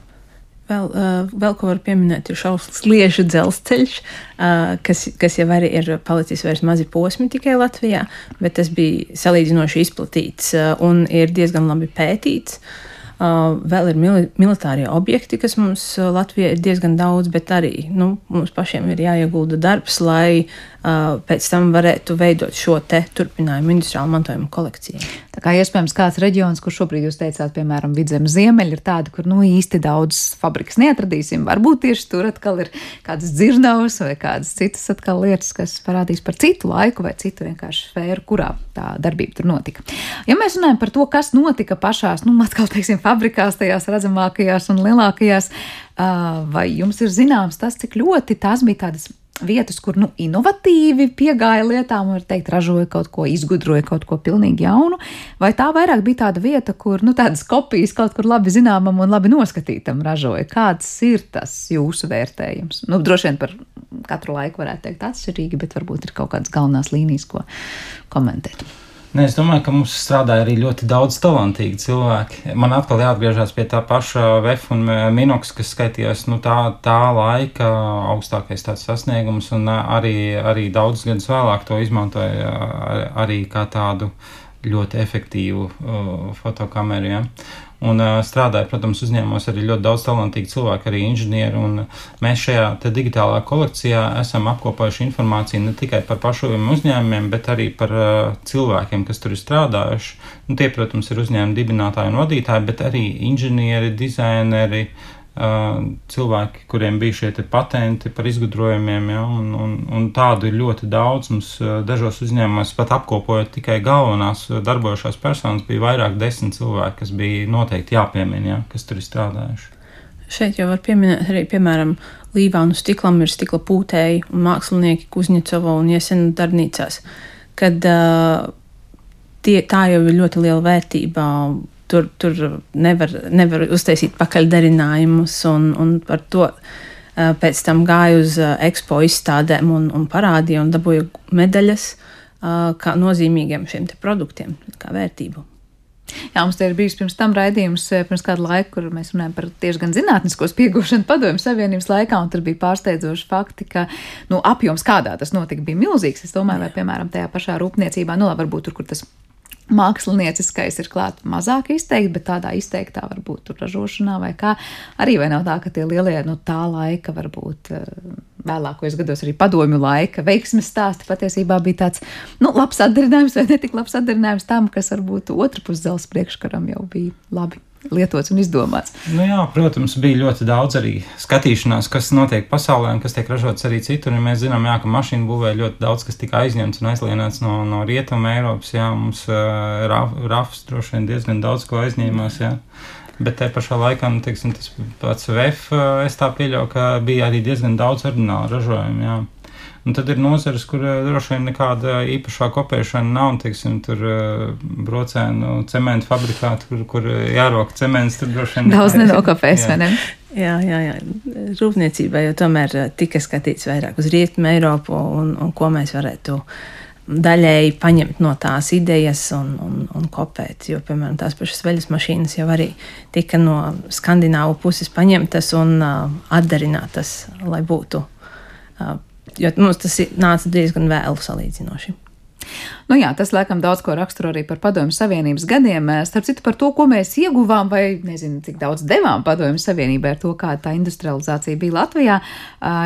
Vēl, uh, vēl ko var pieminēt, ir šausmas liežu dzelzceļš, uh, kas, kas jau arī ir palicis vairs mazi posmi tikai Latvijā, bet tas bija salīdzinoši izplatīts uh, un ir diezgan labi pētīts. Uh, vēl ir mili militārie objekti, kas mums Latvijā ir diezgan daudz, bet arī nu, mums pašiem ir jāiegulda darbs, lai pēc tam varētu veidot šo te turpinājumu industriālu mantojumu kolekciju. Tā kā iespējams kāds reģions, kur šobrīd jūs teicāt, piemēram, Vidzemes ziemeļi ir tādi, kur nu īsti daudz fabrikas neatradīsim. Varbūt tieši tur atkal ir kādas dzirnavas vai kādas citas atkal lietas, kas parādīs par citu laiku vai citu vienkārši sfēru, kurā tā darbība tur notika. Ja mēs runājam par to, kas notika pašās, nu, atkal teiksim, fabrikās, tajās redzamākajās un lielākajās. Vai jums ir zināms tas, cik ļoti tās bija tādas vietas, kur nu, inovatīvi piegāja lietām, var teikt, ražoja kaut ko, izgudroja kaut ko pilnīgi jaunu, vai tā vairāk bija tāda vieta, kur nu, tādas kopijas kaut kur labi zināmam un labi noskatītam ražoja? Kāds ir tas jūsu vērtējums? Nu, droši vien par katru laiku varētu teikt atšķirīgi, bet varbūt ir kaut kādas galvenās līnijas, ko komentēt. Ne, es domāju, ka mums strādāja arī ļoti daudz talantīgi cilvēki. Man atkal jāatgriežas pie tā paša VF un Minoks, kas skaitījās nu, tā, tā laika augstākais sasniegums, un arī, arī daudz gadus vēlāk to izmantoja arī kā tādu ļoti efektīvu uh, fotokameru. Ja? Un uh, strādāja, protams, uzņēmumos arī ļoti daudz talantīgu cilvēku, arī inženieri. Mēs šajā digitālā kolekcijā esam apkopojuši informāciju ne tikai par pašiem uzņēmumiem, bet arī par uh, cilvēkiem, kas tur ir strādājuši. Nu, tie, protams, ir uzņēmuma dibinātāji un vadītāji, bet arī inženieri, dizaineri, uh, cilvēki, kuriem bija šie patenti par izgudrojumiem, ja, un, un, un tādu ir ļoti daudz. Mums dažos uzņēmumos pat apkopojot tikai galvenās darbojošās personas, bija vairāk desmit cilvēki, kas bija noteikti jāpiemina, ja, kas tur ir strādājuši. Šeit jau var pieminēt arī, piemēram, Līvānu stiklam ir stikla pūtēji un mākslinieki Kuzņecovo un Iesena darbnīcās, kad uh, tie, tā jau ir ļoti liela vērtība tur, tur nevar, nevar uztaisīt pakaļdarinājumus, un, un par to pēc tam gāju uz ekspo izstādēm un, un parādīju un dabūju medaļas kā nozīmīgiem šiem produktiem, kā vērtību. Jā, mums te ir bijis pirms tam raidījums, pirms kādu laiku, kur mēs runājam par tieši gan zinātniskos piegūšanu padomju savienības laikā, un tur bija pārsteidzoši fakti, ka nu, apjoms, kādā tas notika, bija milzīgs. Es domāju, vai, piemēram, tajā pašā rūpniecībā, nu, varbūt tur, kur tas mākslinieckais ir klāts mazāk izteikti, bet tādā izteiktā varbūt tur ražošanā vai kā. Arī vai nav tā, ka tie lielie no nu, tā laika, varbūt eh, vēlākajos gados arī padomju laika veiksmes stāsti patiesībā bija tāds, nu, labs atdarinājums vai netik labs atdarinājums tam, kas varbūt otru pusdzelzs priekškaram jau bija labi lietots un izdomāts. Nu jā, protams, bija ļoti daudz arī skatīšanās, kas notiek pasaulē un kas tiek ražots arī citur. Ja mēs zinām, jā, ka mašīnu būvē ļoti daudz kas tika aizņemts un aizlienāts no, no rietuma Eiropas. Jā, mums uh, raf, rafs droši vien diezgan daudz ko aizņēmās. Jā. Bet te pašā laikā, nu, teiksim, tas pats VF, es tā pieļauju, ka bija arī diezgan daudz ordinālu ražojumu. Jā. Un tad ir nozares, kur uh, droši vien nekāda īpašā kopēšana nav. Teiksim, tur uh, brocēnu cementu fabrikāti, kur, kur jārok cements, tur droši vien daudz nenokopēs, vai ne? Jā, jā, jā. Rūpniecībā jau tomēr tika skatīts vairāk uz Rietumu Eiropu un, un ko mēs varētu daļēji paņemt no tās idejas un, un, un kopēt. Jo, piemēram, tās pašas veļas mašīnas jau arī tika no skandināvu puses paņemtas un uh, atdarinātas, lai būtu uh, jo mums tas nāca diezgan vēlu salīdzinoši. Nu jā, tas laikam daudz ko raksturo arī par Padomju Savienības gadiem. Starp citu, par to, ko mēs ieguvām, vai nezinu, cik daudz devām Padomju Savienībai ar to, kāda tā industrializācija bija Latvijā.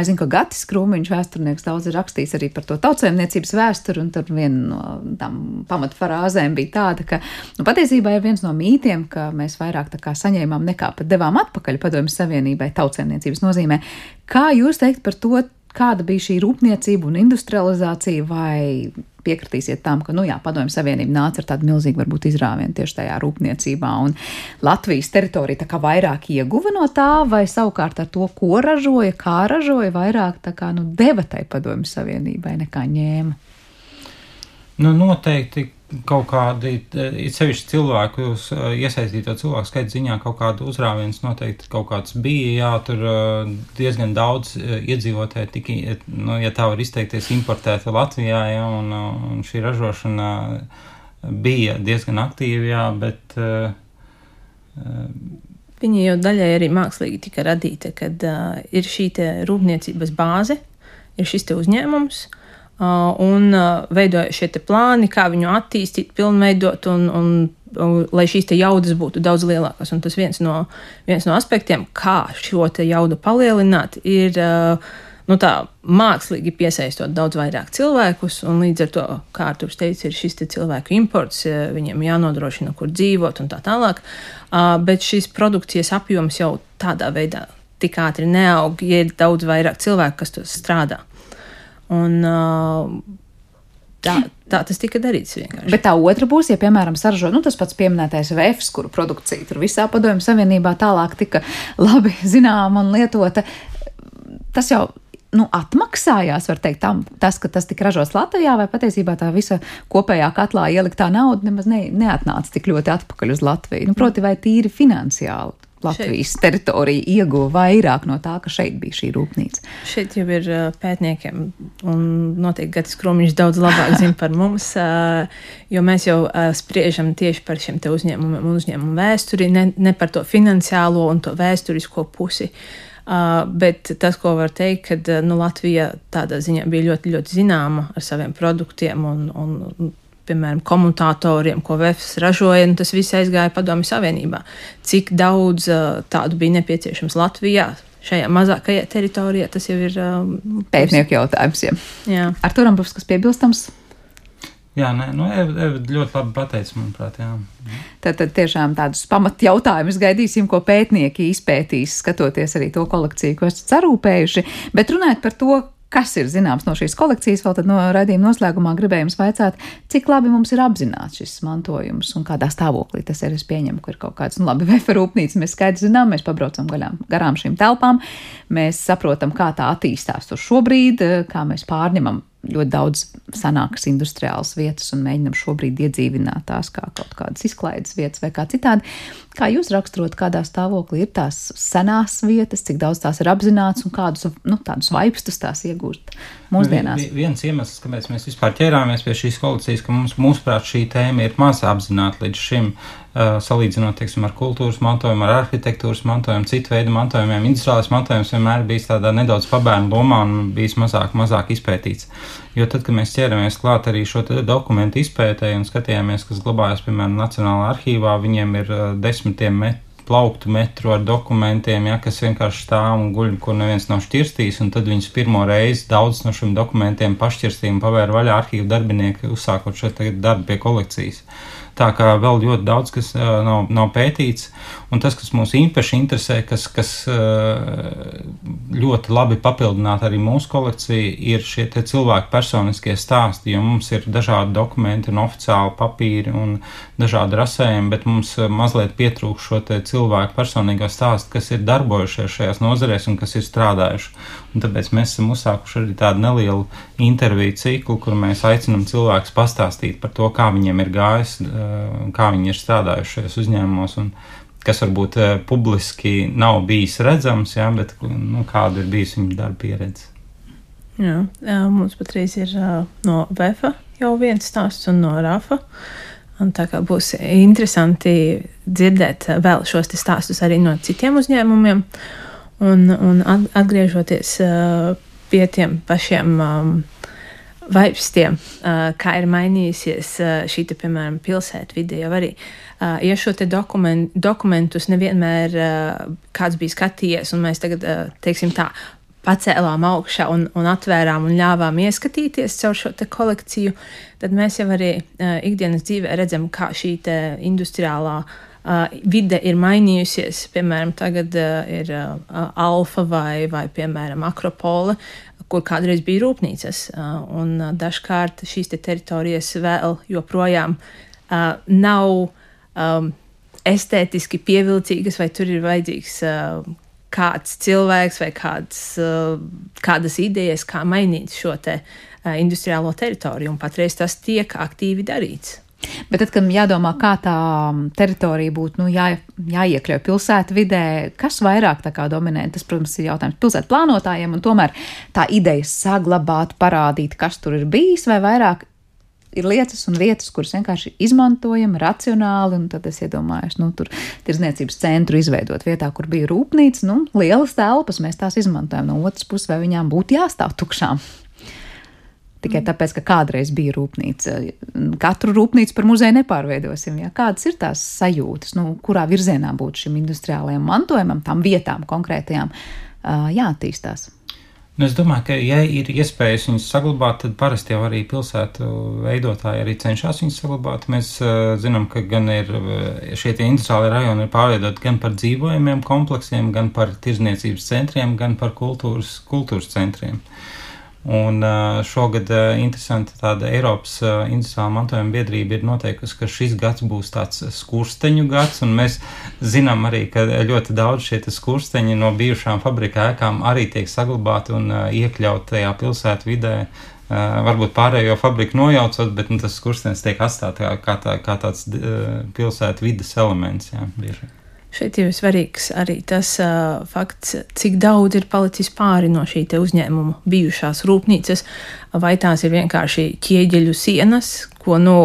Es zinu, ka Gatis Krūmiņš vēsturnieks daudz ir rakstījis arī par to tautsēmniecības vēsturi, un tur viena no tām pamatfrāzēm bija tāda, ka nu, patiesībā ir viens no mītiem, ka mēs vairāk tā kā saņēmām nekā pat devām atpakaļ Padomju Savienībai tautsēmniecības nozīmē. Kā jūs teikt par to? Kāda bija šī rūpniecība un industrializācija, vai piekritīsiet tam, ka, nu jā, Padomju Savienība nāca ar tādu milzīgu, varbūt, izrāvienu tieši tajā rūpniecībā, un Latvijas teritorija tā kā vairāk ieguva no tā, vai savukārt ar to, ko ražoja, kā ražoja, vairāk tā kā, nu, deva tai Padomju Savienībai nekā ņēma. Nu, noteikti kaut kādi, ir sevišķi cilvēku, iesaistīto cilvēku skaita ziņā kaut kāda uzrāviens noteikti kaut kāds bija, jā, tur diezgan daudz iedzīvotāji tika, nu, ja tā var izteikties, importēta Latvijā, jā, un, un šī ražošana bija diezgan aktīva, jā, bet. Viņa jau daļai arī mākslīgi tika radīta, kad uh, ir šī rūpniecības bāze, ir šis uzņēmums, uh, un veidoja šie plāni, kā viņu attīstīt, pilnveidot un, un, lai šīs jaudas būtu daudz lielākas. Un tas viens no, viens no aspektiem, kā šo jaudu palielināt, ir nu, tā, mākslīgi piesaistot daudz vairāk cilvēkus. Līdz ar to, kā Arthurs teica, ir šis cilvēku imports, viņiem jānodrošina, kur dzīvot un tā tālāk. Bet šīs produkcijas apjoms jau tādā veidā tik ātri neaug, ja ir daudz vairāk cilvēku, kas strādā. Un, Tā, tā tas tika darīts vienkārši. Bet tā otra būs, ja, piemēram, saražo nu, tas pats pieminētais VFS, kuru produkcija tur visā padomju savienībā tālāk tika labi zināma un lietota. Tas jau nu, atmaksājās, var teikt, tam, tas, ka tas tika ražots Latvijā, vai patiesībā tā visa kopējā katlā ieliktā nauda nemaz ne, neatnāca tik ļoti atpakaļ uz Latviju. Nu, proti, vai tīri finansiāli. Latvijas šeit. teritorija ieguva vairāk no tā, ka šeit bija šī rūpnīca. Šeit jau ir pētniekiem, un noteikti Gatis Krūmiņš daudz labāk zina par mums, jo mēs jau spriežam tieši par šiem uzņēmumiem un uzņēmumu vēsturi, ne, ne par to finansiālo un to vēsturisko pusi. Uh, bet tas, ko var teikt, ka nu, Latvija tādā ziņā bija ļoti, ļoti zināma ar saviem produktiem un, un piemēram, komutatoriem, ko VFS ražoja, un tas viss aizgāja Padomju Savienībā. Cik daudz uh, tādu bija nepieciešams Latvijā? Šajā mazākajā teritorijā tas jau ir um, pētnieku jautājums. Jā. Jā. Ar to rambus, kas piebilstams? Jā, nē, nu, Eva ļoti labi pateica, manuprāt. Jā. Tad, tad tiešām tādus pamat jautājumus gaidīsim, ko pētnieki izpētīs, skatoties arī to kolekciju, ko esat sarūpējuši. Bet runājot par to, kas ir zināms no šīs kolekcijas, vēl tad no raidījuma noslēgumā gribēju jums vaicāt, cik labi mums ir apzināts šis mantojums un kādā stāvoklī tas ir. Es pieņemu, ka ir kaut kāds, nu labi, vefa rūpnīca, mēs skaidri zinām, mēs pabraucam gaļām, garām šīm telpām, mēs saprotam, kā tā attīstās tur šobrīd, kā mēs pārņemam ļoti daudz senākas industriālas vietas un mēģinam šobrīd iedzīvināt tās kā kaut kādas izklaides vietas vai kā citādi. Kā jūs raksturot, kādā stāvoklī ir tās senās vietas, cik daudz tās ir apzināts un kādus nu, tādus vaipstus tās iegūst mūsdienās? Viens iemesls, kāpēc mēs vispār ķērāmies pie šīs kolekcijas, ka mums, mūsuprāt, šī tēma ir maz apzināta līdz šim. Uh, salīdzinot teiksim, ar kultūras mantojumu, ar arhitektūras mantojumu, citu veidu mantojumiem, industriālais mantojums vienmēr bijis tādā nedaudz pabērnu lomā un bijis mazāk, mazāk izpētīts. Jo tad, kad mēs ķeramies klāt arī šo dokumentu izpētēju un skatījāmies, kas glabājas, piemēram, Nacionālajā arhīvā, viņiem ir uh, desmitiem metru plauktu metru ar dokumentiem, ja, kas vienkārši stāv un guļ, kur neviens nav šķirstījis, tad viņus pirmo reizi daudz no šiem dokumentiem pašķirstīja un pavēra vaļā arhīvu darbinieki, uzsākot šo darbu pie kolekcijas. Tā kā vēl ļoti daudz kas nav, nav pētīts, un tas, kas mūs īpaši interesē, kas, kas ļoti labi papildinātu arī mūsu kolekciju, ir šie cilvēku personiskie stāsti, jo mums ir dažādi dokumenti un oficiāli papīri un dažādi rasējumi, bet mums mazliet pietrūkst šo cilvēku personīgo stāstu, kas ir darbojušies šajās nozarēs un kas ir strādājuši. Un tāpēc mēs esam uzsākuši arī tādu nelielu interviju ciklu, kur mēs aicinām cilvēkus pastāstīt par to, kā viņiem ir gājis, kā viņi ir strādājuši šajos uzņēmumos. Un, kas varbūt publiski nav bijis redzams, jā, bet nu, kāda ir bijusi viņa darba pieredze. Jā, mums patreiz ir no VFA jau viens stāsts un no RAFA. Un tā kā būs interesanti dzirdēt vēl šos stāstus arī no citiem uzņēmumiem. Un, un atgriežoties pie tiem pašiem vaipstiem, kā ir mainījusies šī, te, piemēram, pilsētvide jau arī. Ja šo te dokument, dokumentus nevienmēr kāds bija skatījies, un mēs tagad, teiksim tā, pacēlām augšā un, un atvērām un ļāvām ieskatīties caur šo kolekciju, tad mēs jau arī ikdienas dzīvē redzam, kā šī industriālā uh, vide ir mainījusies. Piemēram, tagad ir alfa vai, vai, piemēram, akropole, kur kādreiz bija rūpnīcas, un dažkārt šīs te teritorijas vēl joprojām nav estētiski pievilcīgas, vai tur ir vajadzīgs kāds cilvēks vai kāds, kādas idejas, kā mainīt šo te industriālo teritoriju, un patreiz tas tiek aktīvi darīts. Bet tad, kad jādomā, kā tā teritorija būtu nu, jā, jāiekļauj pilsētu vidē, kas vairāk dominē, tas, protams, ir jautājums pilsētu plānotājiem, un tomēr tā ideja saglabāt, parādīt, kas tur ir bijis, vai vairāk ir lietas un vietas, kuras vienkārši izmantojam racionāli, tad es iedomājos, nu, tur tirzniecības centru izveidot vietā, kur bija rūpnīca, nu, lielas telpas, mēs tās izmantojam no otras puses, vai viņām būtu jāstāv tukšām. Tikai mm. tāpēc, ka kādreiz bija rūpnīca. Katru rūpnīcu par muzeju nepārveidosim. Ja? Kādas ir tās sajūtas, nu, kurā virzienā būtu šim industriālajam mantojumam, tām vietām konkrētajām jāattīstās? Nu, es domāju, ka, ja ir iespējas viņus saglabāt, tad parasti jau arī pilsētu veidotāji arī cenšas viņus saglabāt. Mēs uh, zinām, ka gan ir šie industriāli rajoni ir pārveidoti gan par dzīvojumiem kompleksiem, gan par tirzniecības centriem, gan par kultūras, kultūras centriem. Uh, Un šogad interesanti tāda Eiropas industriālā mantojuma biedrība ir noteikusi, ka šis gads būs tāds skursteņu gads, un mēs zinām arī, ka ļoti daudz šie skursteņi no bijušām fabrika ēkām arī tiek saglabāti un iekļaut tajā pilsētu vidē. Varbūt pārējo fabriku nojaucot, bet nu, tas skurstenis tiek atstāts kā, tā, kā tāds pilsētu vidas elements. Jā, bieži. Šeit ir svarīgs arī tas uh, fakts, cik daudz ir palicis pāri no šī uzņēmuma bijušās rūpnīcas, vai tās ir vienkārši ķieģeļu sienas, ko nu,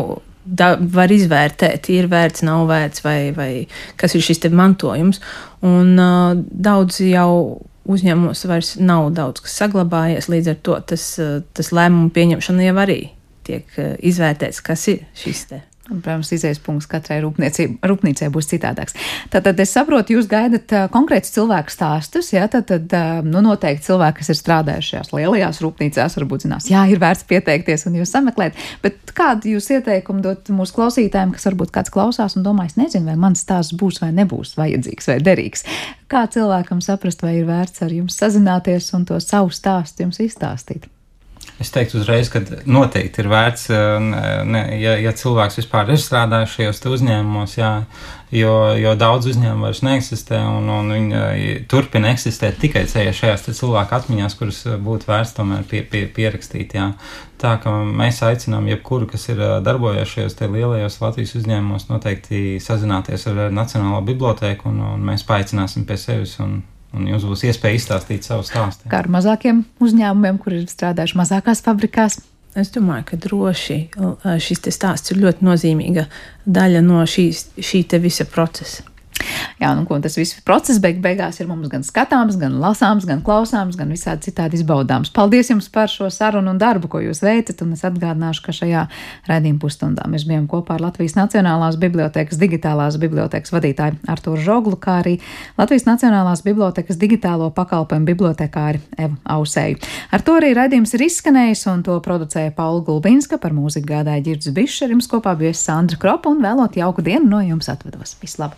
da, var izvērtēt, ir vērts, nav vērts, vai, vai kas ir šis mantojums. Un uh, daudz jau uzņēmumos vairs nav daudz kas saglabājies, līdz ar to tas, tas lēmumu pieņemšana jau arī tiek izvērtēts, kas ir šis te. Protams, izējas punkts katrai rūpnīcai būs citādāks. Tātad es saprotu, jūs gaidat konkrētus cilvēku stāstus, jā, tad, tad nu, noteikti cilvēki, kas ir strādājuši šajās lielajās rūpnīcās, varbūt zinās, jā, ir vērts pieteikties un jūs sameklēt, bet kādu jūs ieteikumu dot mūsu klausītājiem, kas varbūt kāds klausās un domā, es nezinu, vai mans stāsts būs vai nebūs vajadzīgs vai derīgs. Kā cilvēkam saprast, vai ir vērts ar jums sazināties un to savu stāstu jums izstāstīt? Es teiktu uzreiz, ka noteikti ir vērts, ne, ja, ja cilvēks vispār ir strādājis šajos uzņēmumos, jā, jo, jo daudz uzņēmumu vairs neeksistē un, un viņi turpina eksistēt tikai šajās cilvēku atmiņās, kuras būtu vērts tomēr pie, pie, pierakstīt. Jā. Tā kā mēs aicinām jebkuru, kas ir darbojies šajos lielajos Latvijas uzņēmumos, noteikti sazināties ar Nacionālo bibliotēku un, un mēs paaicināsim pie sevis. Un, un jums būs iespēja izstāstīt savu stāstu. Kā ar mazākiem uzņēmumiem, kur ir strādājuši mazākās fabrikās? Es domāju, ka droši šis stāsts ir ļoti nozīmīga daļa no šīs, šī visa procesa. Jā, nu, tas viss process beig beigās ir mums gan skatāms, gan lasāms, gan klausāms, gan visādi citādi izbaudāms. Paldies jums par šo sarunu un darbu, ko jūs veicat, un es atgādināšu, ka šajā redzījuma pusstundā mēs bijām kopā ar Latvijas Nacionālās bibliotekas digitālās bibliotekas vadītāju Arturu Žoglu, kā arī Latvijas Nacionālās bibliotekas digitālo pakalpojumu bibliotekāri Evu Ausēju. Ar to arī redzījums ir izskanējis, un to producēja Paula Gulbinska, par mūziku gādāja Girds Bišs, ar jums kopā bija Sandra Kropa, un vēlot jauku dienu no jums atvedos. Vislabāk!